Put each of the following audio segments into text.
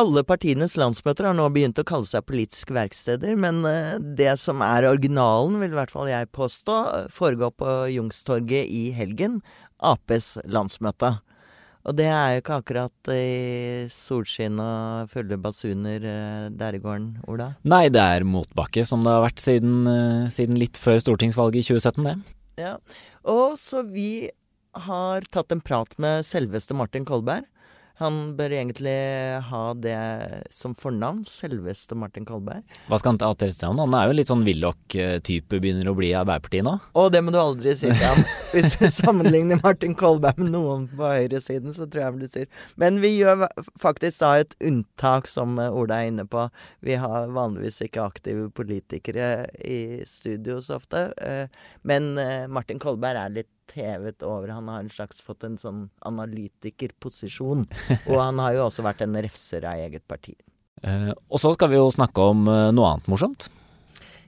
alle partienes landsmøter har nå begynt å kalle seg politiske verksteder, men eh, det som er originalen, vil i hvert fall jeg påstå, foregår på Jungstorget i helgen. Aps landsmøte. Og det er jo ikke akkurat i solskinn og fulle basuner eh, der i gården, Ola? Nei, det er motbakke, som det har vært siden, eh, siden litt før stortingsvalget i 2017, det. Ja. Og så vi har tatt en prat med selveste Martin Kolberg. Han bør egentlig ha det som fornavn. Selveste Martin Kolberg. Hva skal han ta til etternavn? Han er jo litt sånn Willoch-type, begynner å bli i Arbeiderpartiet nå. Å, det må du aldri si til ham. Hvis du sammenligner Martin Kolberg med noen på høyresiden, så tror jeg han blir sur. Men vi gjør faktisk da et unntak, som Ola er inne på. Vi har vanligvis ikke aktive politikere i studio så ofte. Eh, men eh, Martin Kolberg er litt hevet over. Han har en slags fått en sånn analytikerposisjon. Og han har jo også vært en refser av eget parti. Eh, og så skal vi jo snakke om eh, noe annet morsomt.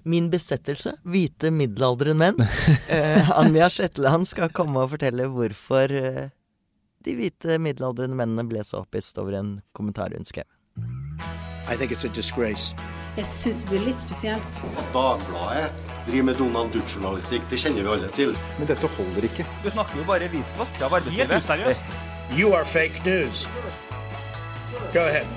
Min besettelse. Hvite middelaldrende menn. eh, Anja Shetland skal komme og fortelle hvorfor eh, de hvite middelaldrende mennene ble så opphisset over en kommentar hun skrev. I think it's a disgrace. Jeg syns det blir litt spesielt. At Dagbladet driver med Donald Duck-journalistikk, det kjenner vi alle til. Men dette holder ikke. Du snakker jo bare visvask av arbeidslivet. Helt useriøst. You are fake news. Go ahead.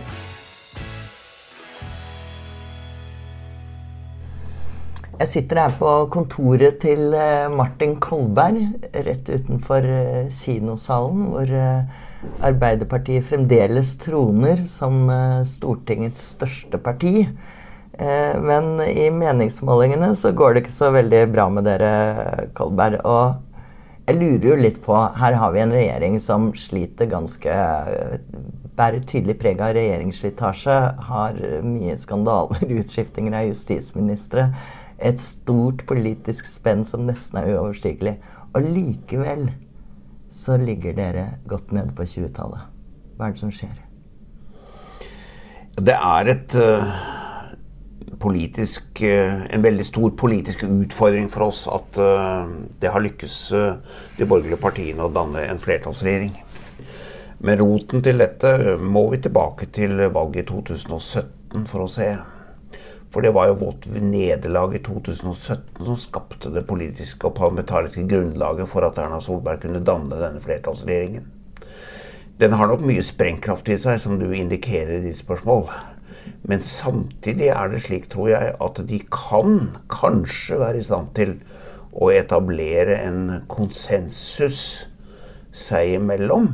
Jeg sitter her på kontoret til eh, Martin Kolberg, rett utenfor eh, kinosalen, hvor eh, Arbeiderpartiet fremdeles troner som Stortingets største parti. Men i meningsmålingene så går det ikke så veldig bra med dere, Kolberg. Og jeg lurer jo litt på Her har vi en regjering som sliter ganske Bærer tydelig preg av regjeringsslitasje. Har mye skandaler, utskiftinger av justisministre et stort politisk spenn som nesten er uoverstigelig. Og likevel så ligger dere godt nede på 20-tallet. Hva er det som skjer? Det er et uh, politisk uh, en veldig stor politisk utfordring for oss at uh, det har lykkes de borgerlige partiene å danne en flertallsregjering. Men roten til dette må vi tilbake til valget i 2017 for å se. For det var jo vårt nederlag i 2017 som skapte det politiske og parlamentariske grunnlaget for at Erna Solberg kunne danne denne flertallsregjeringen. Den har nok mye sprengkraft i seg, som du indikerer i ditt spørsmål. Men samtidig er det slik, tror jeg, at de kan kanskje være i stand til å etablere en konsensus seg imellom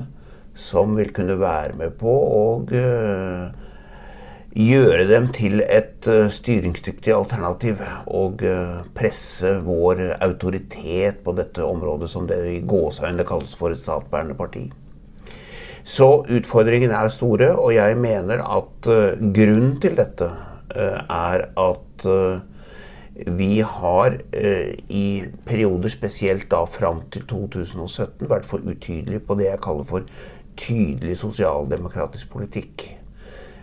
som vil kunne være med på å uh, gjøre dem til et uh, styringsdyktig alternativ. Og uh, presse vår autoritet på dette området, som det i gåseøynene kalles for et statsbærende parti. Så utfordringene er store, og jeg mener at uh, grunnen til dette er at vi har i perioder, spesielt da fram til 2017, vært for utydelige på det jeg kaller for tydelig sosialdemokratisk politikk.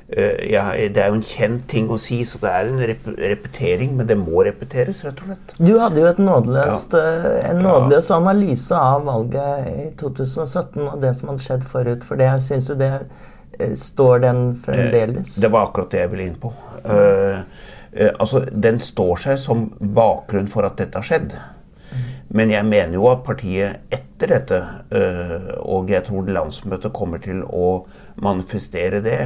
Eh, ja, det er jo en kjent ting å si, så det er en rep repetering, men det må repeteres, rett og slett. Du hadde jo nådeløst, ja. Eh, en nådeløs analyse av valget i 2017 og det som hadde skjedd forut for det. Syns du det eh, står den fremdeles? Det var akkurat det jeg ville inn på. Uh, uh, altså, Den står seg som bakgrunn for at dette har skjedd. Men jeg mener jo at partiet etter dette, uh, og jeg tror landsmøtet kommer til å manifestere det,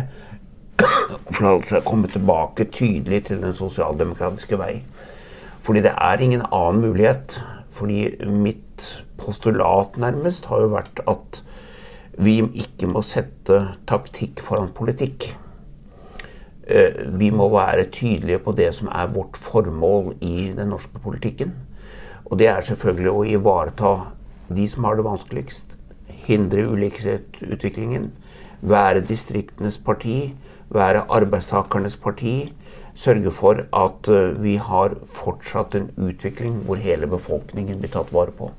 for altså komme tilbake tydelig til den sosialdemokratiske vei. Fordi det er ingen annen mulighet. Fordi mitt postulat nærmest har jo vært at vi ikke må sette taktikk foran politikk. Eh, vi må være tydelige på det som er vårt formål i den norske politikken. Og det er selvfølgelig å ivareta de som har det vanskeligst. Hindre ulikhetsutviklingen. Være distriktenes parti være arbeidstakernes parti. Sørge for at eh, vi har fortsatt en utvikling hvor hele befolkningen blir tatt vare på.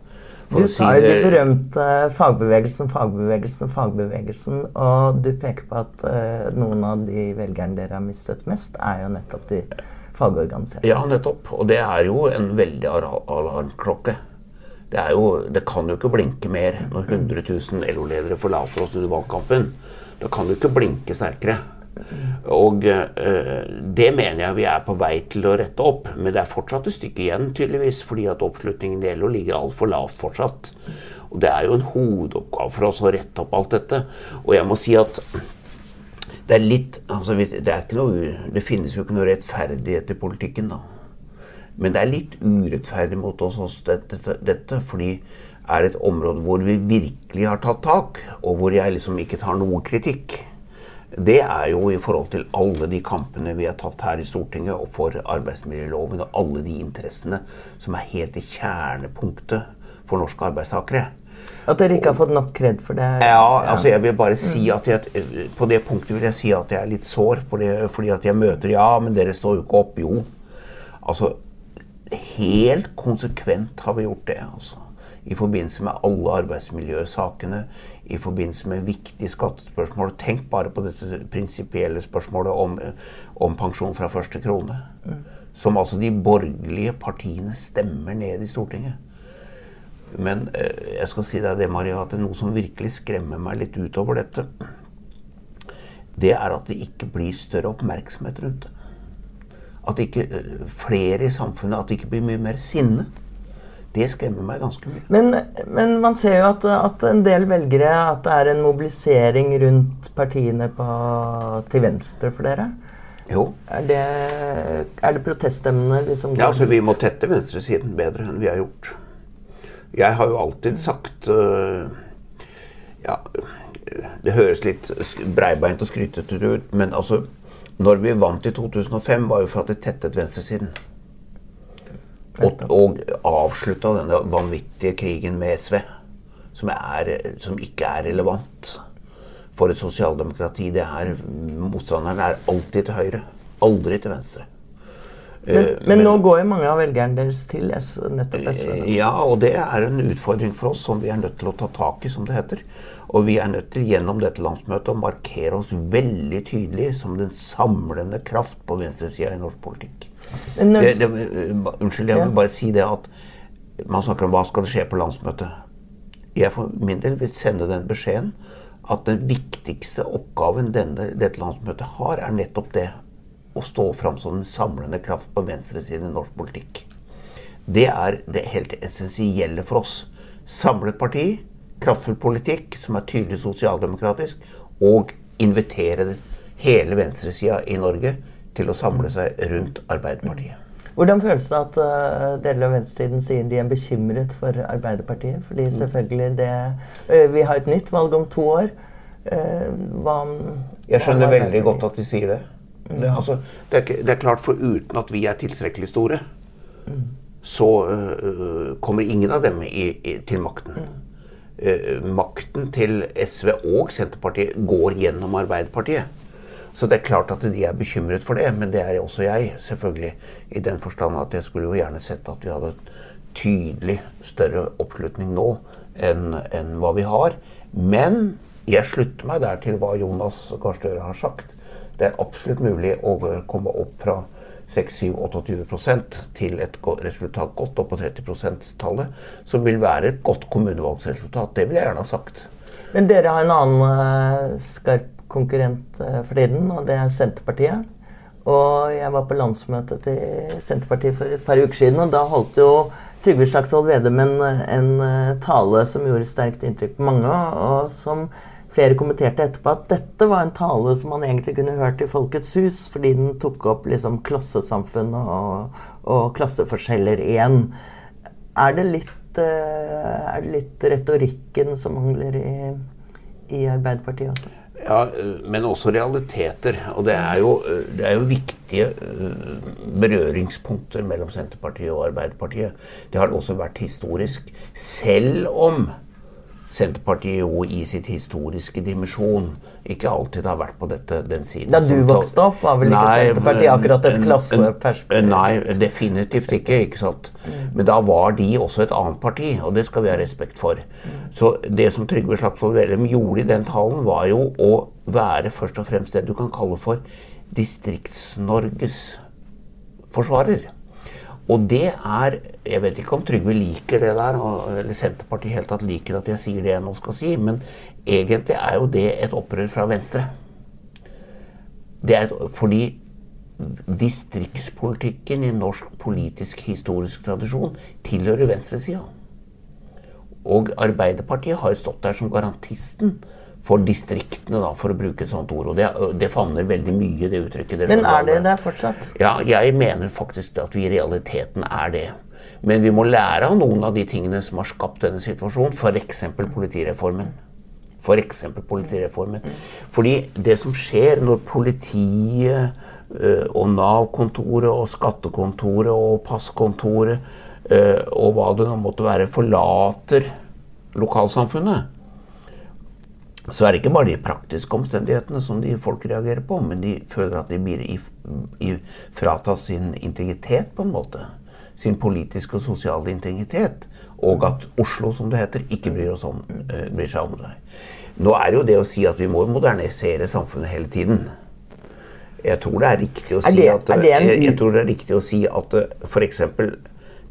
For du sa jo det berømte fagbevegelsen, fagbevegelsen, fagbevegelsen. Og du peker på at uh, noen av de velgerne dere har mistet mest, er jo nettopp de fagorganiserte. Ja, nettopp. Og det er jo en veldig alarmklokke. Det, jo, det kan jo ikke blinke mer når 100 000 LO-ledere forlater oss under valgkampen. Da kan du ikke blinke sterkere. Og eh, det mener jeg vi er på vei til å rette opp. Men det er fortsatt et stykke igjen, tydeligvis, fordi at oppslutningen det gjelder, ligger altfor lavt fortsatt. Og det er jo en hovedoppgave for oss å rette opp alt dette. Og jeg må si at det er litt altså, det, er noe, det finnes jo ikke noe rettferdighet i politikken, da. Men det er litt urettferdig mot oss også, dette, dette, fordi er et område hvor vi virkelig har tatt tak, og hvor jeg liksom ikke tar noe kritikk det er jo i forhold til alle de kampene vi har tatt her i Stortinget og for arbeidsmiljøloven og alle de interessene som er helt i kjernepunktet for norske arbeidstakere. At dere ikke har fått nok kred for det? Ja, altså jeg vil bare si at jeg, På det punktet vil jeg si at jeg er litt sår. fordi, fordi at jeg møter Ja, men dere står jo ikke opp. Jo. Altså Helt konsekvent har vi gjort det. altså i forbindelse med alle arbeidsmiljøsakene, i forbindelse med viktige skattespørsmål. Tenk bare på dette prinsipielle spørsmålet om, om, pensjon fra første krone. Som altså de borgerlige partiene stemmer ned i Stortinget. Men eh, jeg skal si deg det, Maria, at det er noe som virkelig skremmer meg litt utover dette. Det er at det ikke blir større oppmerksomhet rundt det. At ikke eh, flere i samfunnet At det ikke blir mye mer sinne. Det skremmer meg ganske mye. Men, men man ser jo at, at, en del velgere At det er en mobilisering rundt partiene på, til venstre for dere. Jo. Er det, er det proteststemmene liksom Ja, altså Vi må tette venstresiden bedre enn vi har gjort. Jeg har jo alltid sagt uh, Ja, det høres litt breibeint og skrytete ut, men altså Når vi vant i 2005, var jo for at vi tettet venstresiden. Og, og avslutta denne vanvittige krigen med SV, som, er, som ikke er relevant for et sosialdemokrati. Det her, motstanderen er alltid til høyre, aldri til venstre. Men, men, men, nå går jo mange av velgerne deres til nettopp SV? Ja, og det er en utfordring for oss som vi er nødt til å ta tak i, som det heter. Og vi er nødt til gjennom dette landsmøtet å markere oss veldig tydelig som den samlende kraft på venstresida i norsk politikk. Det, det, unnskyld, jeg vil bare si det at man snakker om hva skal skje på landsmøtet. Jeg for min del vil sende den beskjeden at den viktigste oppgaven denne, dette landsmøtet har, er nettopp det å stå fram som den samlende kraft på venstresiden i norsk politikk. Det er det helt essensielle for oss. Samlet parti, kraftfull politikk som er tydelig sosialdemokratisk, og invitere hele venstresida i Norge til å samle seg rundt Arbeiderpartiet. Hvordan føles det at uh, deler av venstresiden sier de er bekymret for Arbeiderpartiet? Fordi mm. selvfølgelig det uh, Vi har et nytt valg om to år. Uh, hva Jeg skjønner veldig godt at de sier det. Mm. Det, altså, det, er, det, er, klart, for uten at vi er tilstrekkelig store, mm. så kommer ingen av dem i, i, til makten. Mm. makten til SV og Senterpartiet går gjennom Arbeiderpartiet. Så det er klart at de er bekymret for det, men det er også jeg, selvfølgelig. I den forstand at jeg skulle jo gjerne sett at vi hadde tydelig større oppslutning nå enn, enn hva vi har. Men jeg slutter meg der til hva Jonas Gahr Støre har sagt. Det er absolutt mulig å komme opp fra 6-7-28 til et resultat godt opp på 30 %-tallet, som vil være et godt kommunevalgsresultat. Det vil jeg gjerne ha sagt. Men dere har en annen uh, skarp konkurrent eh, for tiden, og det er Senterpartiet. Og jeg var på landsmøtet til Senterpartiet for et par uker siden, og da holdt jo Trygve Slagsvold Vedum en, en, eh, tale som gjorde sterkt inntrykk på mange, og som flere kommenterte etterpå at dette var en tale som man egentlig kunne hørt i Folkets hus, fordi den tok opp liksom klassesamfunn og, og klasseforskjeller igjen. Er det litt, eh, er det litt retorikken som mangler i, i Arbeiderpartiet også? Ja, men også realiteter. Og det er, jo, det er jo viktige eh, berøringspunkter mellom Senterpartiet og Arbeiderpartiet. Det har det også vært historisk. Selv om Senterpartiet jo i sitt historiske dimensjon ikke alltid har vært på dette, den siden. Da du vokste opp, var vel ikke nei, Senterpartiet akkurat et klasseperspektiv? Nei, definitivt ikke. ikke sant? Men da var de også et annet parti, og det skal vi ha respekt for. Så det som Trygve Slagsvold Vedum gjorde i den talen, var jo å være først og fremst det du kan kalle for Distrikts-Norges forsvarer. Og det er Jeg vet ikke om Trygve liker det der, eller Senterpartiet helt tatt liker at jeg sier det jeg nå skal si, men egentlig er jo det et opprør fra Venstre. Det er fordi distriktspolitikken i norsk politisk historisk tradisjon tilhører venstresida. Og Arbeiderpartiet har jo stått der som garantisten for distriktene, da, for å bruke et sånt ord. Og det, det favner veldig mye, det uttrykket. Men er det der fortsatt? Ja, jeg mener faktisk at vi i realiteten er det. Men vi må lære av noen av de tingene som har skapt denne situasjonen, f.eks. politireformen. For eksempel politireformen. Fordi det som skjer når politiet øh, og Nav-kontoret og skattekontoret og passkontoret øh, og hva det nå måtte være, forlater lokalsamfunnet, så er det ikke bare de praktiske omstendighetene som de folk reagerer på, men de føler at de blir i, i, fratatt sin integritet, på en måte. Sin politiske og sosiale integritet. Og at Oslo, som det heter, ikke bryr, om, uh, bryr seg om det. Nå er det jo det å si at vi må modernisere samfunnet hele tiden. Jeg tror det er riktig å si det, at, jeg, jeg tror det er riktig å si at f.eks.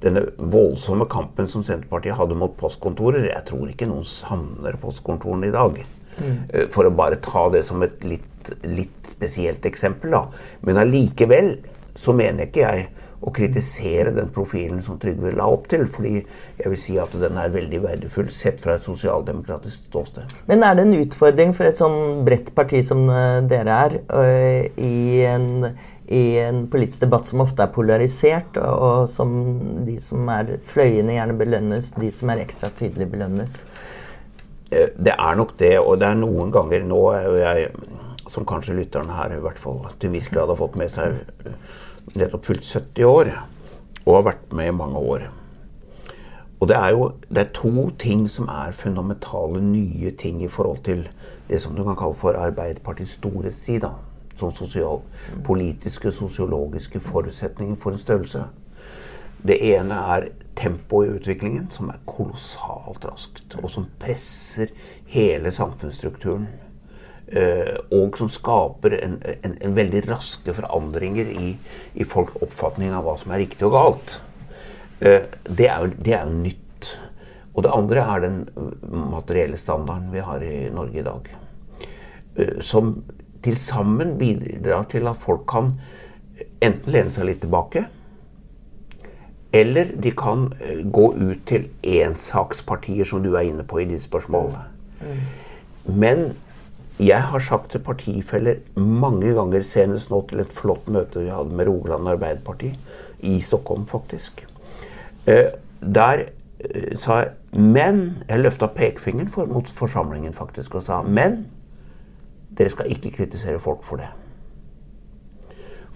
denne voldsomme kampen som Senterpartiet hadde mot postkontorer Jeg tror ikke noen savner postkontorene i dag. Mm. For å bare ta det som et litt, litt spesielt eksempel. Da. Men allikevel så mener ikke jeg å kritisere den profilen som Trygve la opp til. Fordi jeg vil si at den er veldig verdifull sett fra et sosialdemokratisk ståsted. Men er det en utfordring for et sånn bredt parti som eh, dere er, i en, i en politisk debatt som ofte er polarisert, og som de som er fløyende gjerne belønnes, de som er ekstra tydelige belønnes? Eh, det er nok det, og det er noen ganger nå jeg, som kanskje lytterne her i hvert fall til en viss grad har fått med seg nettopp fylt 70 år og har vært med i mange år. Og det er jo det er to ting som er fundamentale nye ting i forhold til det som du kan kalle for Arbeiderpartiets store side. Som sosial, politiske, sosiologiske forutsetninger for en størrelse. Det ene er tempoet i utviklingen, som er kolossalt raskt, og som presser hele samfunnsstrukturen. Uh, og som skaper en, en, en, veldig raske forandringer i, i folks oppfatning av hva som er riktig og galt. Uh, det, er det, er jo, nytt. Og det andre er den materielle standarden vi har i Norge i dag. Uh, som til sammen bidrar til at folk kan enten lene seg litt tilbake, eller de kan gå ut til ensakspartier, som du er inne på i ditt spørsmål. Men jeg har sagt til partifeller mange ganger, senest nå til et flott møte vi hadde med Rogaland Arbeiderparti, i Stockholm faktisk. Eh, der eh, sa jeg Men Jeg løfta pekefingeren mot forsamlingen faktisk og sa men dere skal ikke kritisere folk for det.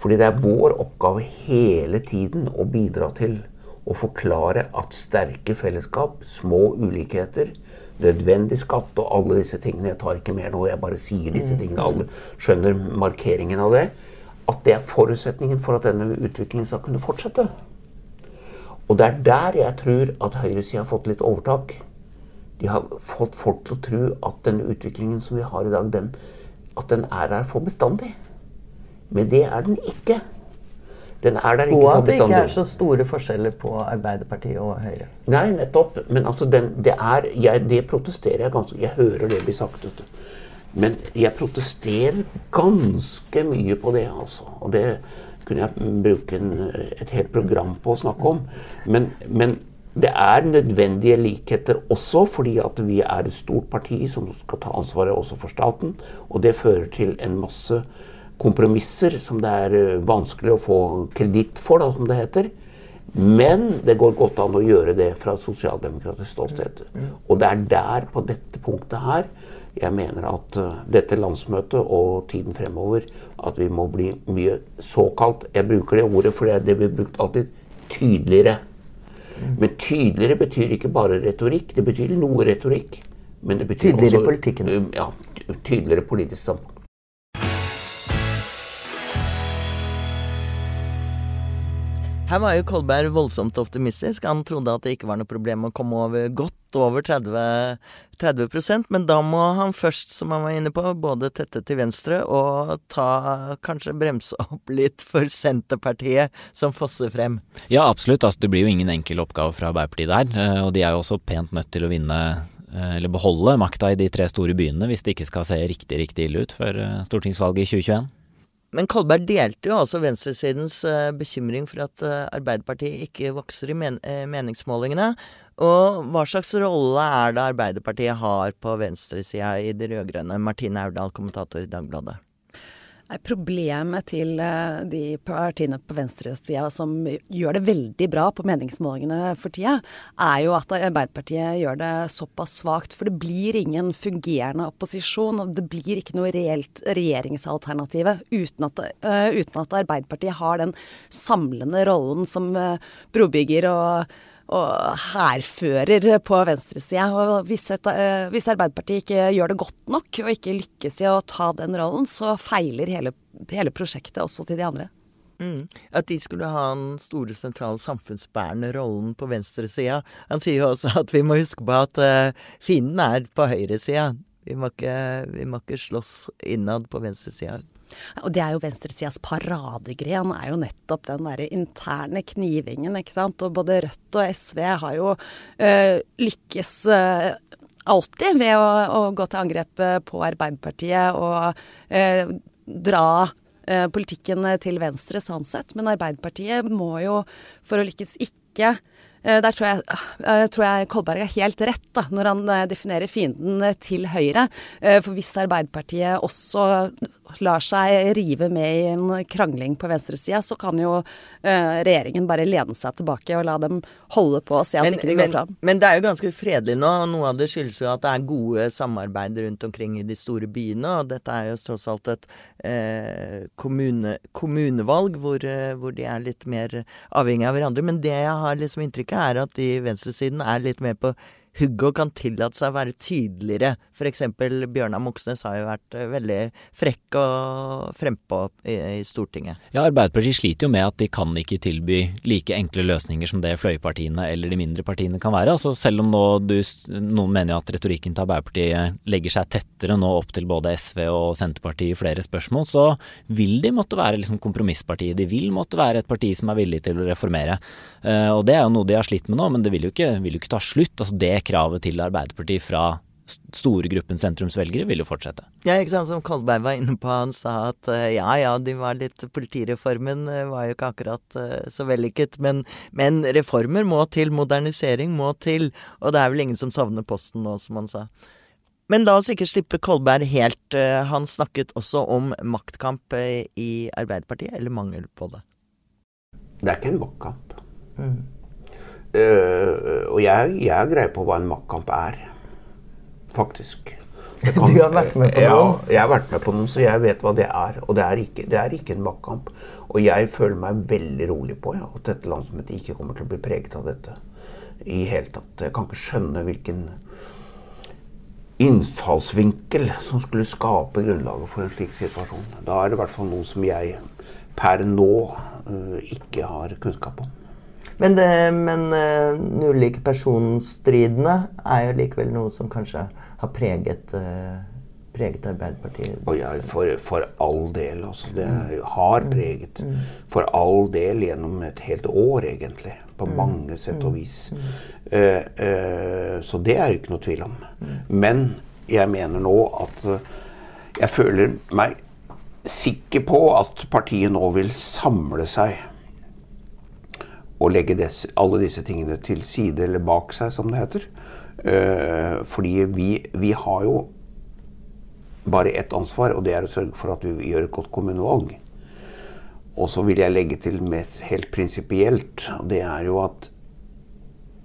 Fordi det er vår oppgave hele tiden å bidra til å forklare at sterke fellesskap, små ulikheter, nødvendig skatt og alle disse tingene Jeg tar ikke mer nå, jeg bare sier disse mm. tingene. Alle skjønner markeringen av det. At det er forutsetningen for at denne utviklingen skal kunne fortsette. Og det er der jeg tror at høyresida har fått litt overtak. De har fått folk til å tro at den utviklingen som vi har i dag, den, at den er her for bestandig. Men det er den ikke. Den er der ikke. Og at det ikke er så store forskjeller på Arbeiderpartiet og Høyre. Nei, nettopp. Men altså, den, det, er, jeg, det protesterer jeg ganske Jeg hører det bli sagt. Men jeg protesterer ganske mye på det, altså. Og det kunne jeg bruke en, et helt program på å snakke om. Men, men det er nødvendige likheter også fordi at vi er et stort parti som skal ta ansvaret også for staten. Og det fører til en masse kompromisser som det er eh, vanskelig å få kreditt for, da, som det heter. Men det går godt an å gjøre det fra et sosialdemokratisk ståsted. Og det er der, på dette punktet her, jeg mener at uh, dette landsmøtet og tiden fremover at vi må bli mye såkalt Jeg bruker det ordet for det blir brukt alltid tydeligere. Men tydeligere betyr ikke bare retorikk. Det betyr noe retorikk. Men det betyr tydeligere også, politikken. Ja, tydeligere politisk standpunkt. Her var jo Kolberg voldsomt optimistisk. Han trodde at det ikke var noe problem å komme over godt over 30, 30% men da må han først, som han var inne på, både tette til venstre og ta kanskje bremse opp litt for Senterpartiet, som fosser frem. Ja, absolutt. Altså, det blir jo ingen enkel oppgave fra Arbeiderpartiet der. Eh, og de er jo også pent nødt til å vinne eh, eller beholde makta i de tre store byene hvis det ikke skal se riktig, riktig ille ut før eh, stortingsvalget i 2021. Men Kolberg delte jo også venstresidens uh, bekymring for at uh, Arbeiderpartiet ikke vokser i men uh, meningsmålingene. Og hva slags rolle er det Arbeiderpartiet har på venstresida i det rød-grønne? Martine Aurdal, kommentator i Dagbladet. Problemet til eh, de partiene på venstresida som gjør det veldig bra på meningsmålingene for tida, er jo at Arbeiderpartiet gjør det såpass svakt. For det blir ingen fungerende opposisjon. og Det blir ikke noe reelt regjeringsalternative uten at, uh, uten at Arbeiderpartiet har den samlende rollen som uh, brobygger og og hærfører på venstresida. Og hvis, et, uh, hvis, Arbeiderpartiet ikke gjør det godt nok og ikke lykkes i å ta den rollen, så feiler hele, hele prosjektet også til de andre. Mm. At de skulle ha den store, sentrale samfunnsbærende rollen på venstresida. Han sier jo også at vi må huske på at uh, fienden er på høyresida. Vi, vi må ikke slåss innad på venstresida. Og det er jo venstresidas paradegren, er jo nettopp den derre interne knivingen, ikke sant. Og både Rødt og SV har jo øh, lykkes øh, alltid ved å, å, gå til angrep eh, på Arbeiderpartiet og øh, dra politikken til venstre, sånn sett. Men Arbeiderpartiet må jo, for å lykkes, ikke der tror jeg, jeg, tror jeg Kolberg er helt rett da, når han definerer fienden til Høyre. For hvis Arbeiderpartiet også lar seg rive med i en krangling på venstresida, så kan jo eh, regjeringen bare lene seg tilbake og la dem holde på og se at men, ikke de går fram. Men det er jo ganske fredelig nå, og noe av det skyldes jo at det er gode samarbeid rundt omkring i de store byene. Og dette er jo tross alt et eh, kommune, kommunevalg hvor, eh, hvor, de er litt mer avhengig av hverandre. Men det jeg har liksom inntrykket, er at de venstresiden er litt mer på hugget og kan tillate seg å være tydeligere. F.eks. Bjørnar Moxnes har jo vært eh, veldig frekk og frempå i, i, Stortinget. Ja, Arbeiderpartiet sliter jo med at de kan ikke tilby like enkle løsninger som det fløypartiene eller de mindre partiene kan være. Altså selv om nå du, noen mener at retorikken til Arbeiderpartiet legger seg tettere nå opp til både SV og Senterpartiet i flere spørsmål, så vil de måtte være liksom kompromisspartiet. De vil måtte være et parti som er villig til å reformere. Uh, og det er jo noe de har slitt med nå, men det vil jo ikke, vil jo ikke ta slutt. Altså det kravet til Arbeiderpartiet fra store gruppen sentrumsvelgere vil jo fortsette. Ja, ikke sant. Som Kolberg var inne på. Han sa at uh, ja ja, de var litt Politireformen uh, var jo ikke akkurat uh, så vellykket. Men, men, reformer må til. Modernisering må til. Og det er vel ingen som savner posten nå, som han sa. Men la oss ikke slippe Kolberg helt. Han snakket også om maktkamp i Arbeiderpartiet, eller mangel på det. Det er ikke en maktkamp. Mm. Uh, og jeg, jeg har greie på hva en maktkamp er, faktisk. Kan, du har vært med på noen? Ja, jeg har vært med på noen, så jeg vet hva det er. Og det er ikke, det er ikke en maktkamp. Og jeg føler meg veldig rolig på ja, at dette landsmøtet ikke kommer til å bli preget av dette i hele tatt. Jeg kan ikke skjønne hvilken innfallsvinkel som skulle skape grunnlaget for en slik situasjon. Da er det i hvert fall noe som jeg per nå uh, ikke har kunnskap om. Men, det, men uh, ulike personstridene er jo likevel noe som kanskje har preget, uh, preget Arbeiderpartiet. Og ja, for, for, all del. Altså. Det har mm. preget. Mm. For all del gjennom et helt år, egentlig. På mm. mange sett og vis. Uh, uh, så det er det ikke noe tvil om. Men jeg mener nå at jeg føler meg sikker på at partiet nå vil samle seg å legge des, alle disse tingene til side, eller bak seg, som det heter. Uh, fordi vi, vi, har jo bare ett ansvar, og det er å sørge for at vi gjør et godt kommunevalg. Og så vil jeg legge til med helt prinsipielt, og det er jo at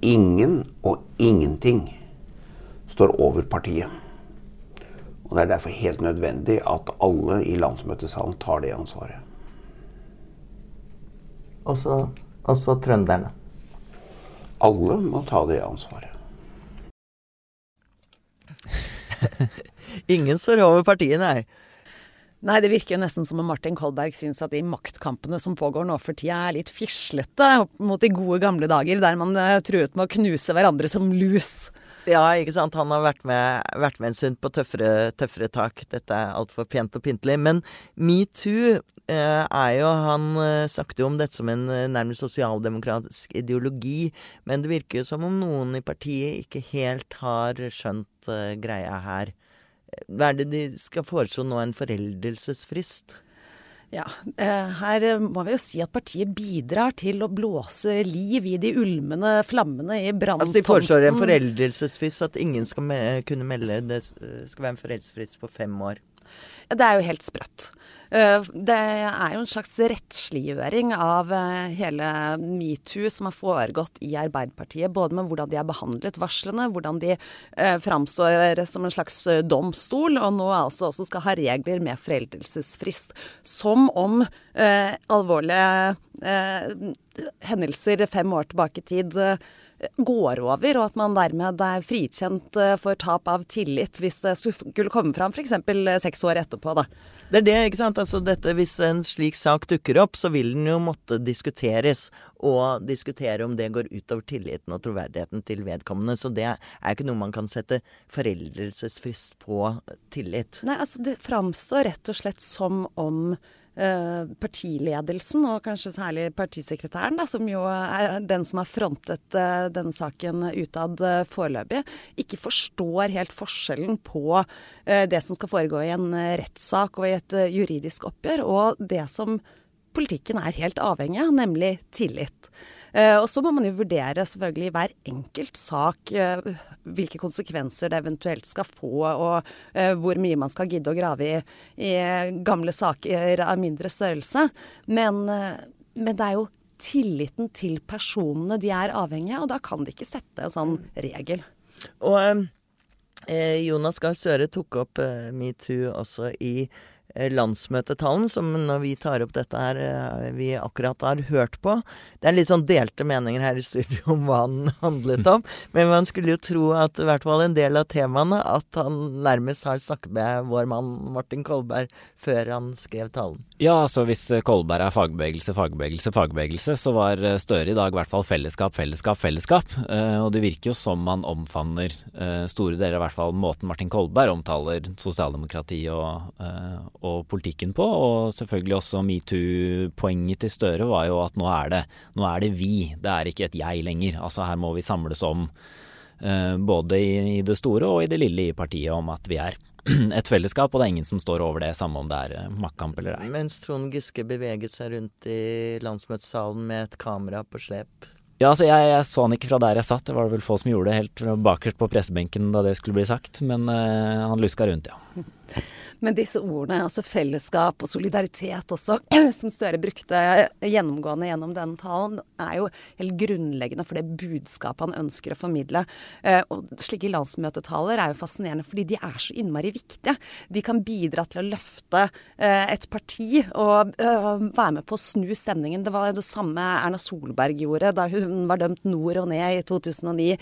ingen og ingenting står over partiet. Og Det er derfor helt nødvendig at alle i landsmøtesalen tar det ansvaret. Også Altså trønderne. Alle må ta det ansvaret. Ingen står over partiene nei. Nei, det virker jo nesten som om Martin Kolberg syns at de maktkampene som pågår nå for tida er litt fislete mot de gode gamle dager, der man uh, truet med å knuse hverandre som lus. Ja, ikke sant. Han har vært med, vært med en stund på tøffere, tøffere tak. Dette er altfor pent og pyntelig. Men metoo eh, er jo Han eh, snakket jo om dette som en eh, nærmest sosialdemokratisk ideologi. Men det virker jo som om noen i partiet ikke helt har skjønt eh, greia her. Hva er det de skal foreslå nå? En foreldelsesfrist? Ja, her må vi jo si at partiet bidrar til å blåse liv i de ulmende flammene i branntomten. Altså De foreslår en foreldelsesfrist, at ingen skal me kunne melde det skal være en foreldelsesfrist på fem år. Det er jo helt sprøtt. Eh, det er jo en slags rettsliggjøring av eh, hele metoo som har foregått i Arbeiderpartiet. Både med hvordan de har behandlet varslene, hvordan de eh, framstår som en slags domstol, og nå altså også skal ha regler med foreldelsesfrist. Som om eh, alvorlige eh, hendelser fem år tilbake i tid går over, og at man dermed er frikjent eh, for tap av tillit hvis det skulle komme fram f.eks. Eh, seks år etterpå. da. Det er det, ikke sant. Altså dette, hvis en slik sak dukker opp, så vil den jo måtte diskuteres. Og diskutere om det går utover tilliten og troverdigheten til vedkommende. Så det er ikke noe man kan sette foreldelsesfrist på tillit. Nei, altså det framstår rett og slett som om partiledelsen, og kanskje særlig partisekretæren, da, som jo er den som har frontet uh, denne saken utad uh, foreløpig, ikke forstår helt forskjellen på det som skal foregå i en rettssak og i et juridisk oppgjør, og det som politikken er helt avhengig av, nemlig tillit. Eh, og så må man jo vurdere selvfølgelig hver enkelt sak eh, hvilke konsekvenser det eventuelt skal få, og eh, hvor mye man skal gidde å grave i, i gamle saker av mindre størrelse. Men, men det er jo tilliten til personene de er avhengige av, og da kan de ikke sette en sånn regel. Og eh, Jonas Gahr Støre tok opp metoo også i landsmøtetalen, som når vi tar opp dette her, eh, vi akkurat har hørt på. Det er litt sånn delte meninger her i studio om hva han handlet om. Men man skulle jo tro at i hvert fall en del av temaene at han nærmest har snakket med vår mann Martin Kolberg før han skrev talen. Ja, altså hvis Kolberg er fagbevegelse, fagbevegelse, fagbevegelse, så var Støre i dag i hvert fall fellesskap, fellesskap, fellesskap. Og det virker jo som man omfavner store deler, i hvert fall måten Martin Kolberg omtaler sosialdemokrati og og politikken på. Og selvfølgelig også metoo-poenget til Støre var jo at nå er, det, nå er det vi, det er ikke et jeg lenger. Altså her må vi samles om, uh, både i, i, det store og i det lille i partiet, om at vi er et fellesskap, og det er ingen som står over det, samme om det er uh, maktkamp eller ei. Mens Trond Giske beveget seg rundt i landsmøtesalen med et kamera på slep. Ja, altså jeg, jeg, så han ikke fra der jeg satt. Det var det vel få som gjorde det helt bakerst på pressebenken da det skulle bli sagt. Men uh, han luska rundt, ja. Men disse ordene, altså fellesskap og solidaritet også, som Støre brukte gjennomgående gjennom denne talen, er jo helt grunnleggende for det budskapet han ønsker å formidle. Eh, og slike landsmøtetaler er jo fascinerende fordi de er så innmari viktige. De kan bidra til å løfte eh, et parti og eh, være med på å snu stemningen. Det var det samme Erna Solberg gjorde da hun var dømt nord og ned i 2009,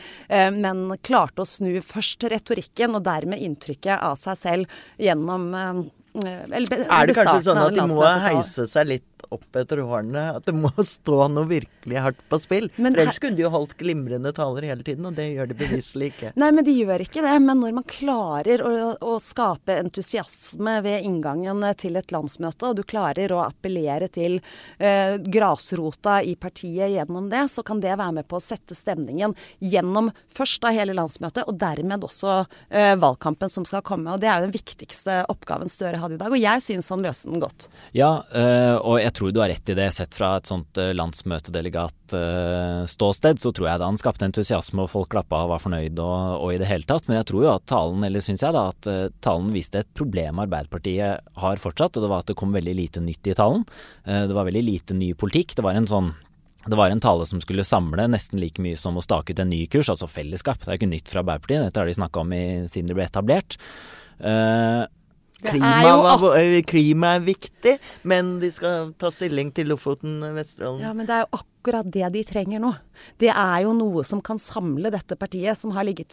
men klarte å snu først retorikken og dermed inntrykket av seg selv gjennom Eh, eller, Er det kanskje sånn at de må heise seg litt opp etter årene. At det må stå noe virkelig hardt på spill. Men for ellers kunne de jo holdt glimrende taler hele tiden, og det gjør de beviselig ikke. Nei, men de gjør ikke det. Men når man klarer å, å skape entusiasme ved inngangen til et landsmøte, og du klarer å appellere til eh, grasrota i partiet gjennom det, så kan det være med på å sette stemningen gjennom først da hele landsmøtet, og dermed også eh, valgkampen som skal komme. Og det er jo den viktigste oppgaven Støre hadde i dag, og jeg syns han løste den godt. Ja, øh, og jeg tror du har rett i det. Sett fra et sånt landsmøtedelegatståsted, landsmøtedelegat-ståsted, uh, så tror jeg da han skapte entusiasme og folk klappa og var fornøyd og, og, i det hele tatt. Men jeg tror jo at talen, eller syns jeg da, at uh, talen viste et problem Arbeiderpartiet har fortsatt, og det var at det kom veldig lite nytt i talen. det var veldig lite ny politikk. Det var en sånn det var en tale som skulle samle nesten like mye som å stake ut en ny kurs, altså fellesskap. Det er ikke nytt fra Arbeiderpartiet, dette har de snakka om i, siden det ble etablert. Uh, Klima, er eh, klima, er viktig, men de skal ta stilling til Lofoten, Vesterålen. Ja, men det er jo akkurat det de trenger nå. Det er jo noe som kan samle dette partiet, som har ligget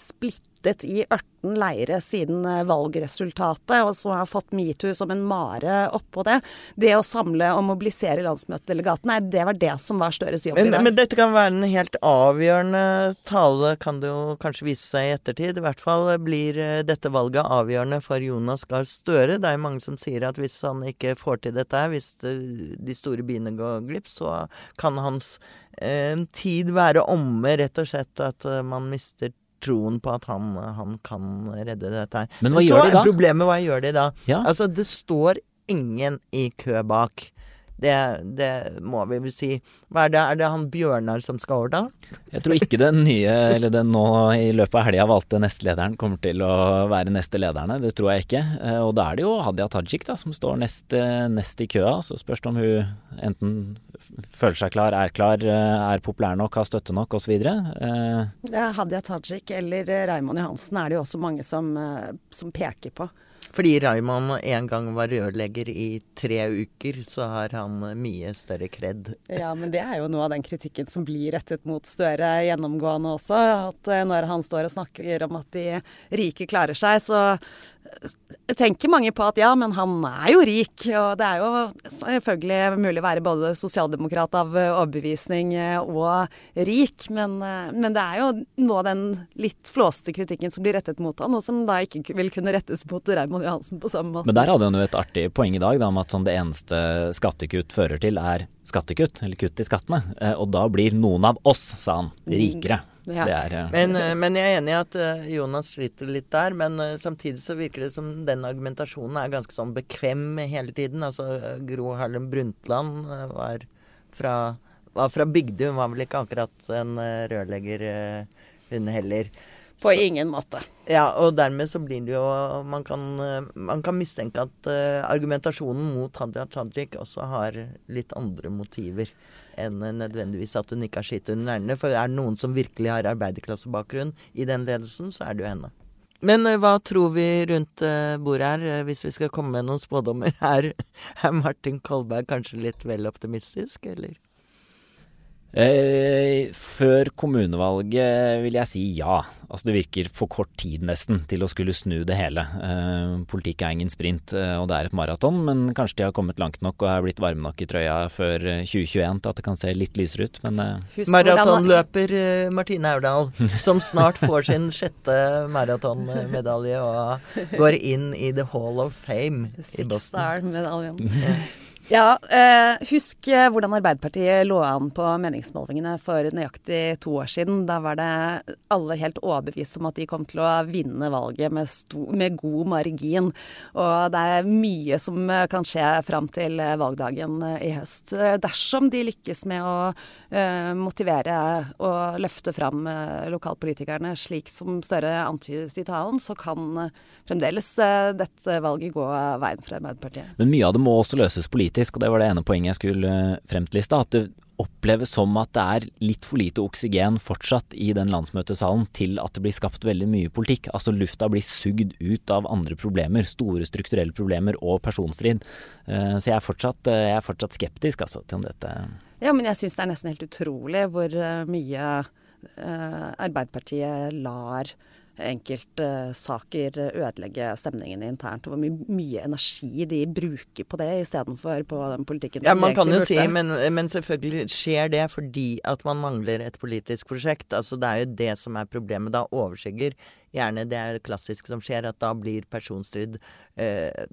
splittet i 18 leire siden eh, valgresultatet, og som har fått metoo som en mare oppå det. Det å samle og mobilisere landsmøtedelegatene, det var det som var Støres jobb men, i dag. Men dette kan være en helt avgjørende tale, kan det jo kanskje vise seg i ettertid. I hvert fall blir eh, dette valget avgjørende for Jonas Gahr Støre. Det er mange som sier at hvis han ikke får til dette her, hvis de store biene går glipp, så kan hans eh, tid være omme, rett og slett. At man mister troen på at han, han kan redde dette her. Men hva Så gjør de da? Problemet hva gjør de da? Ja. Altså, det står ingen i kø bak. Det, det må vi vel si. Hva er det, er det han Bjørnar som skal overta? Jeg tror ikke den nye, eller den nå i løpet av helga valgte nestlederen kommer til å være neste lederne. Det tror jeg ikke. Eh, og da er det jo Hadia Tajik da, som står nest, eh, nest i køa. Så spørs det om hun enten føler seg klar, er klar, eh, er populær nok, har støtte nok osv. Hadia Tajik eller Raymond Johansen er det jo også mange som, som peker på. Fordi Raymond en gang var rørlegger i tre uker, så har han mye større kred. Ja, men det er jo noe av den kritikken som blir rettet mot Støre gjennomgående også. At eh, når han står og snakker om at de rike klarer seg, så tenker mange på at ja, men han er jo rik. Og det er jo selvfølgelig mulig å være både sosialdemokrat av overbevisning eh, og rik, men, eh, men, det er jo noe av den litt flåste kritikken som blir rettet mot han, og som da ikke vil kunne rettes mot Raymond Johansen på samme måte. Men der hadde han jo et artig poeng i dag, da, om at sånn det eneste skattekutt fører til, er skattekutt, eller kutt i skattene. Eh, og da blir noen av oss, sa han, rikere. Ja. Er, ja. men, uh, men, jeg er enig i at uh, Jonas sliter litt der. Men samtidig så virker det som den argumentasjonen er ganske sånn bekvem hele tiden. Altså Gro Harlem Brundtland var fra, var fra Bygdøy. Hun var vel ikke akkurat en rørlegger, hun heller. På så, ingen måte. Ja, og dermed så blir det jo Man kan, man kan mistenke at argumentasjonen mot Hadia Tajik også har litt andre motiver enn nødvendigvis at hun ikke har skitt under neglene. For er det noen som virkelig har arbeiderklassebakgrunn i den ledelsen, så er det jo henne. Men uh, hva tror vi rundt uh, bordet her, uh, hvis vi skal komme med noen spådommer? Er, er Martin Kolberg kanskje litt vel optimistisk, eller? Eh, før kommunevalget vil jeg si ja. Altså Det virker for kort tid nesten til å skulle snu det hele. Eh, politikk er ingen sprint, eh, og det er et maraton, men kanskje de har kommet langt nok og er blitt varme nok i trøya før 2021 eh, til at det kan se litt lysere ut, men. Maratonløper Martine Aurdal, som snart får sin sjette maratonmedalje og går inn i The Hall of Fame i Boston. Six Star-medaljen. Ja, eh, husk eh, hvordan Arbeiderpartiet lå an på meningsmålingene for nøyaktig to år siden. Da var det alle helt overbevist om at de kom til å vinne valget med, sto, med god margin. Og det er mye som eh, kan skje fram til eh, valgdagen i høst. Dersom de lykkes med å eh, motivere og løfte fram lokalpolitikerne slik som Støre antydet i talen, så kan fremdeles dette valget gå veien for Arbeiderpartiet. Men mye av det må også løses politisk politisk, og det var det ene poenget jeg skulle eh, frem til i stad, at det oppleves som at det er litt for lite oksygen fortsatt i den landsmøtesalen til at det blir skapt veldig mye politikk. Altså lufta blir sugd ut av andre problemer, store strukturelle problemer og personstrid. Eh, så jeg er fortsatt, eh, jeg er fortsatt skeptisk altså, til om dette Ja, men jeg syns det er nesten helt utrolig hvor mye Arbeiderpartiet lar enkeltsaker ødelegge stemningen internt. Og hvor mye, mye, energi de bruker på det istedenfor på den politikken som ja, man kan jo si, men, men, selvfølgelig skjer det fordi at man mangler et politisk prosjekt. Altså Det er jo det som er problemet. Da overskygger gjerne det er klassisk som skjer, at da blir personstrid eh,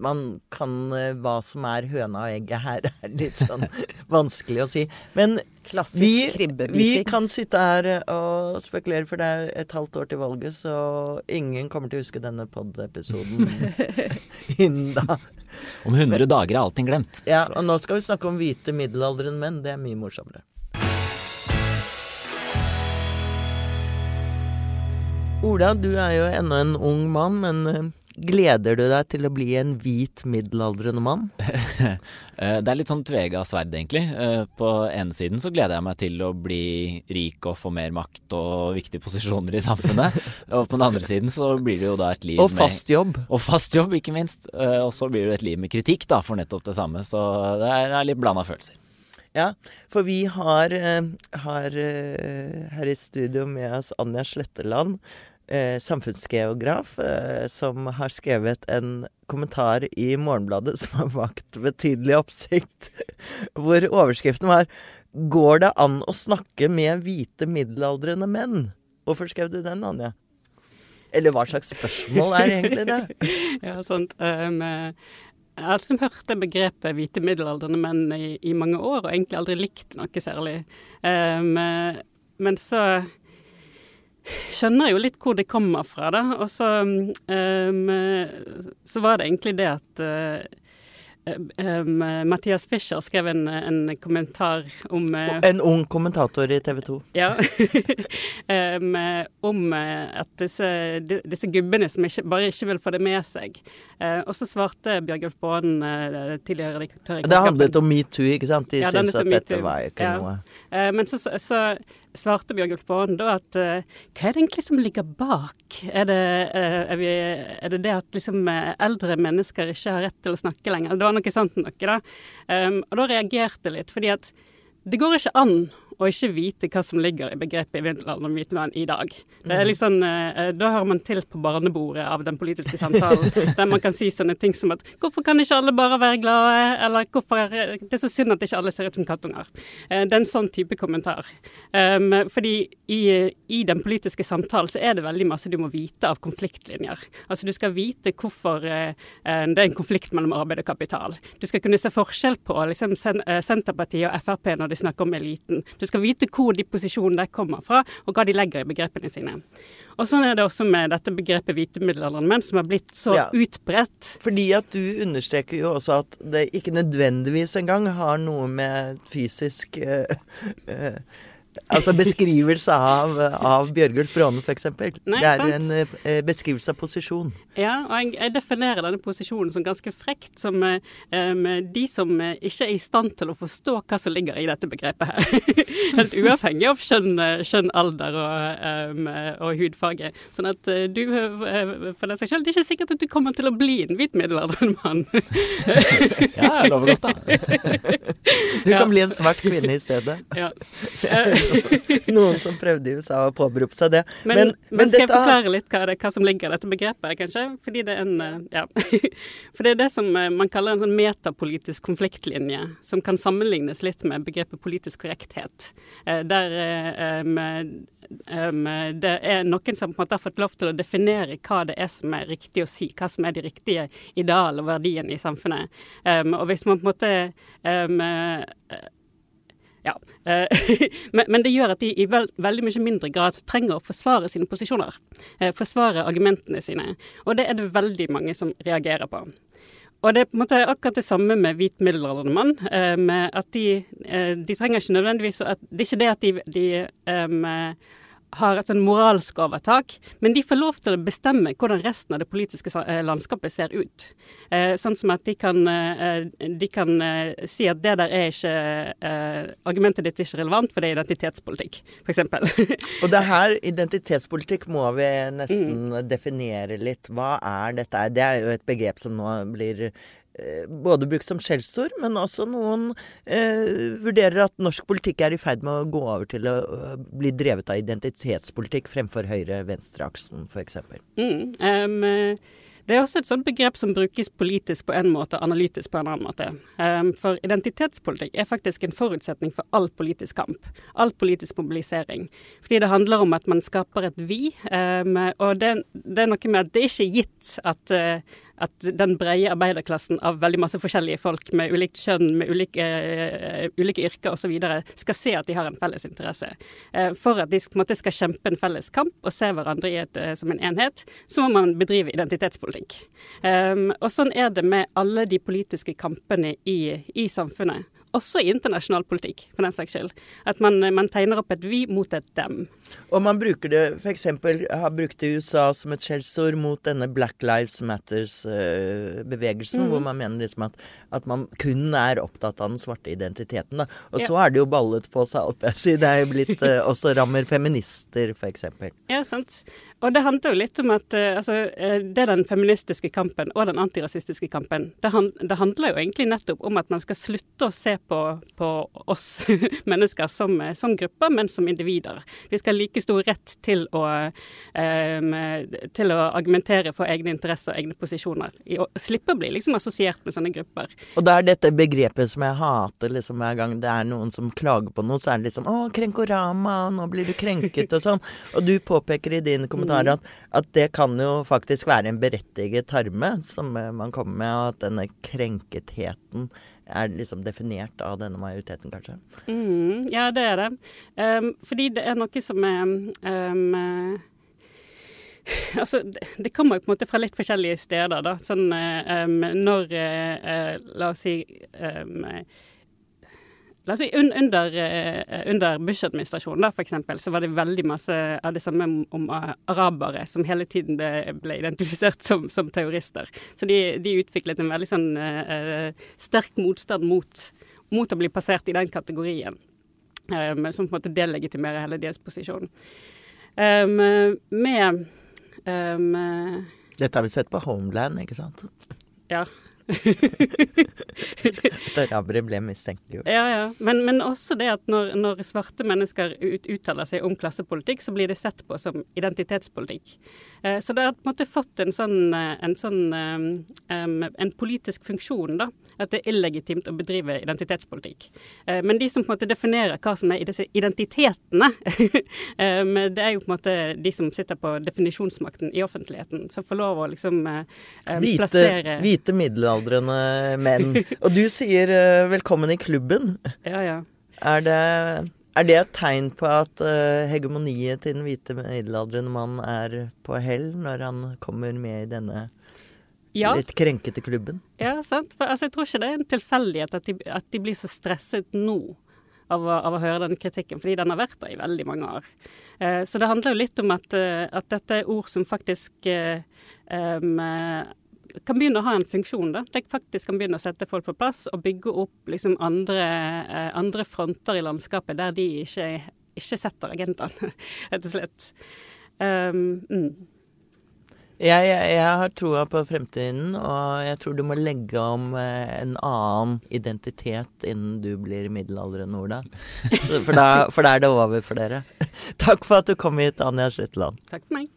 Man kan eh, Hva som er høna og egget her, er litt sånn vanskelig å si. Men vi, vi, kan sitte her og spekulere, for det er et halvt år til valget, så ingen kommer til å huske denne pod-episoden innen da. Om 100 dager er allting glemt. Ja, og nå skal vi snakke om hvite middelaldrende menn. Det er mye morsommere. Ola, du er jo ennå en ung mann, men eh, Gleder du deg til å bli en hvit middelaldrende mann? Eh, det er litt sånn tvega sverd, egentlig. Eh, på ene siden så gleder jeg meg til å bli rik og få mer makt og viktige posisjoner i samfunnet. og på den andre siden så blir det jo da et liv med Og fast jobb. Og fast jobb, ikke minst. Og så blir det et liv med kritikk, da, for nettopp det samme. Så det er, litt blanda følelser. Ja, for vi har, har her i studio med oss Anja Sletteland, samfunnsgeograf eh, som har skrevet en kommentar i Morgenbladet som har vakt betydelig oppsikt, hvor overskriften var 'Går det an å snakke med hvite middelaldrende menn?' Hvorfor skrev du den, Anja? Eller hva slags spørsmål er egentlig det? ja, sant. Um, jeg har liksom hørt det begrepet hvite middelaldrende menn i, i, mange år, og egentlig aldri likt noe særlig. Um, men så skjønner jo litt hvor det kommer fra, da. Og så, um, så var det egentlig det at uh, um, Mathias Fischer skrev en, en kommentar om uh, En ung kommentator i TV 2. Ja. um, om at disse, disse gubbene som ikke, bare ikke vil få det med seg. Uh, og så svarte Bjørgulf Baaden, uh, tidligere redaktør i Det handlet om metoo, ikke sant? De ja, syntes at dette var ikke ja. noe Men så, så svarte Bjørg Ulfbåen da at hva er det egentlig som ligger bak? Er det, er, vi, er det det at liksom eldre mennesker ikke har rett til å snakke lenger? Det var noe sånt noe, da. Um, og da reagerte jeg litt, fordi at det går ikke an og ikke vite hva som ligger i begrepet i om hvite menn i dag. Det liksom, Da hører man til på barnebordet av den politiske samtalen, der man kan si sånne ting som at hvorfor kan ikke alle bare være glade, eller hvorfor er det så synd at ikke alle ser ut som kattunger. Eh, det er en sånn type kommentar. Um, fordi i, i, den politiske samtalen så er det veldig masse du må vite av konfliktlinjer. Altså du skal vite hvorfor uh, det er en konflikt mellom arbeid og kapital. Du skal kunne se forskjell på liksom, Senterpartiet og Frp når de snakker om eliten. Du skal vite hvor de posisjonene kommer fra, og hva de legger i begrepene sine. Og Sånn er det også med dette begrepet hvite middelaldrende menn, som har blitt så ja, utbredt. Fordi at du understreker jo også at det ikke nødvendigvis engang har noe med fysisk uh, uh, Altså beskrivelse av, av Bjørgulf Bråne, f.eks. Det er sant? en eh, beskrivelse av posisjon. Ja, og jeg, jeg, definerer denne posisjonen som ganske frekt, som um, de som ikke er i stand til å forstå hva som ligger i dette begrepet her. Helt uavhengig av kjønn, kjønn alder og, um, og, hudfarge. Sånn at du, for deg selv, det er ikke sikkert at du kommer til å bli en hvit middelaldrende mann. ja, jeg lover godt, da. du kan bli en svart kvinne i stedet. Ja. Noen som prøvde i USA å påberope seg det. Men, men, men, skal skal jeg forklare litt hva, det, hva, som ligger i dette begrepet, kanskje? Fordi det er en eh, Ja. For det er det som eh, man kaller en sånn metapolitisk konfliktlinje, som kan sammenlignes litt med begrepet politisk korrekthet. Eh, der det er noen som på en måte har fått lov til å definere hva det er som er riktig å si, hva som er de riktige ideal og verdiene i samfunnet. Og hvis man på en måte ja. Eh, men, det gjør at de i veld, veldig mye mindre grad trenger å forsvare sine posisjoner. Eh, forsvare argumentene sine. Og det er det veldig mange som reagerer på. Og det er på en måte akkurat det samme med hvit middelaldrende mann. Eh, med at de, de, trenger ikke nødvendigvis at, Det er ikke det at de, de um, har et sånn moralsk overtak, men de får lov til å bestemme hvordan resten av det politiske eh, landskapet ser ut. Eh, sånn som at de kan, eh, de kan si at det der er ikke eh, Argumentet ditt er ikke relevant, for det er identitetspolitikk, f.eks. Og det her, identitetspolitikk, må vi nesten mm. definere litt. Hva er dette? Det er jo et begrep som nå blir både brukt som skjellsord, men også noen eh, vurderer at norsk politikk er i ferd med å gå over til å bli drevet av identitetspolitikk fremfor høyre-venstre-aksen, f.eks. Mm, um, det er også et sånt begrep som brukes politisk på en måte, og analytisk på en annen måte. Um, for identitetspolitikk er faktisk en forutsetning for all politisk kamp. All politisk mobilisering. Fordi det handler om at man skaper et vi. Um, og det, det, er noe med at det er ikke gitt at uh, at den brede arbeiderklassen av veldig masse forskjellige folk med ulikt kjønn, med ulike, uh, ulike yrker osv. skal se at de har en felles interesse. Uh, for at de måte, skal kjempe en felles kamp og se hverandre et, uh, som en enhet, så må man bedrive identitetspolitikk. Um, og sånn er det med alle de politiske kampene i, i samfunnet også i internasjonal politikk, for den saks skyld. At man, man, tegner opp et vi mot et dem. Og man bruker det f.eks. har brukt det i USA som et skjellsord mot denne Black Lives Matters-bevegelsen, mm. hvor man mener liksom at, at, man kun er opptatt av den svarte identiteten. Da. Og ja. så er det jo ballet på seg, alt jeg sier Det er jo blitt uh, også rammer feminister, f.eks. Ja, sant. Og det handler jo litt om at uh, altså, det er den feministiske kampen og den antirasistiske kampen. Det, hand, det, handler jo egentlig nettopp om at man skal slutte å se på, på oss mennesker som, som, grupper, men som individer. Vi skal like stor rett til å, um, til å argumentere for egne interesser og egne posisjoner. I, og slippe å bli liksom assosiert med sånne grupper. Og det er dette begrepet som jeg hater liksom hver gang det er noen som klager på noe, så er det liksom 'Å, krenkorama, nå blir du krenket', og sånn. Og du påpeker i din kommentar kommentarer at, at, det kan jo faktisk være en berettiget tarme som eh, man kommer med, og at denne krenketheten er liksom definert av denne majoriteten, kanskje? Mm, ja, det er det. Um, fordi det er noe som er um, Altså, det, kommer jo på en måte fra litt forskjellige steder, da. Sånn um, når uh, La oss si La oss si under, uh, under Bush-administrasjonen, da, f.eks., så var det veldig masse av det samme om, om uh, arabere som hele tiden ble, ble identifisert som, som, terrorister. Så de, de, utviklet en veldig sånn sterk motstand mot, mot, å bli passert i den kategorien. Um, som på en måte delegitimerer hele deres posisjon. Um, med Um, Dette har vi sett på Homeland, ikke sant? Ja. At arabere ble mistenkeliggjort. Ja, ja. Men, men, også det at når, når svarte mennesker ut, uttaler seg om klassepolitikk, så blir det sett på som identitetspolitikk. Eh, så det har på en måte fått en sånn, eh, en, sånn um, en politisk funksjon, da. At det er illegitimt å bedrive identitetspolitikk. Eh, men de som på en måte definerer hva som er disse identitetene, eh, det er jo på en måte de som sitter på definisjonsmakten i offentligheten, som får lov å liksom hvite, plassere Hvite middelaldrende menn. Og du sier uh, 'velkommen i klubben'. Ja, ja. Er det, er det et tegn på at uh, hegemoniet til den hvite middelaldrende mann er på hell, når han kommer med i denne ja. litt krenkete klubben? Ja, sant. For altså, jeg tror ikke det er en tilfeldighet at, at, de blir så stresset nå. Av å, av å, høre den kritikken, fordi den har vært der i veldig mange år. Eh, så det handler jo litt om at, uh, at dette er ord som faktisk eh, um, kan begynne å ha en funksjon. da. De faktisk kan begynne å sette folk på plass og bygge opp liksom andre, eh, andre fronter i landskapet der de ikke, ikke setter agendaen, rett og slett. Um, mm. jeg, jeg, jeg, har troa på fremtiden, og jeg tror du må legge om eh, en annen identitet innen du blir middelaldrende, Ola. For da, for da er det over for dere. Takk for at du kom hit, Anja Shetland. Takk for meg.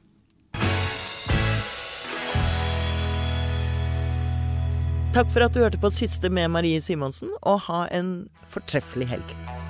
Takk for at du hørte på siste med Marie Simonsen, og ha en fortreffelig helg.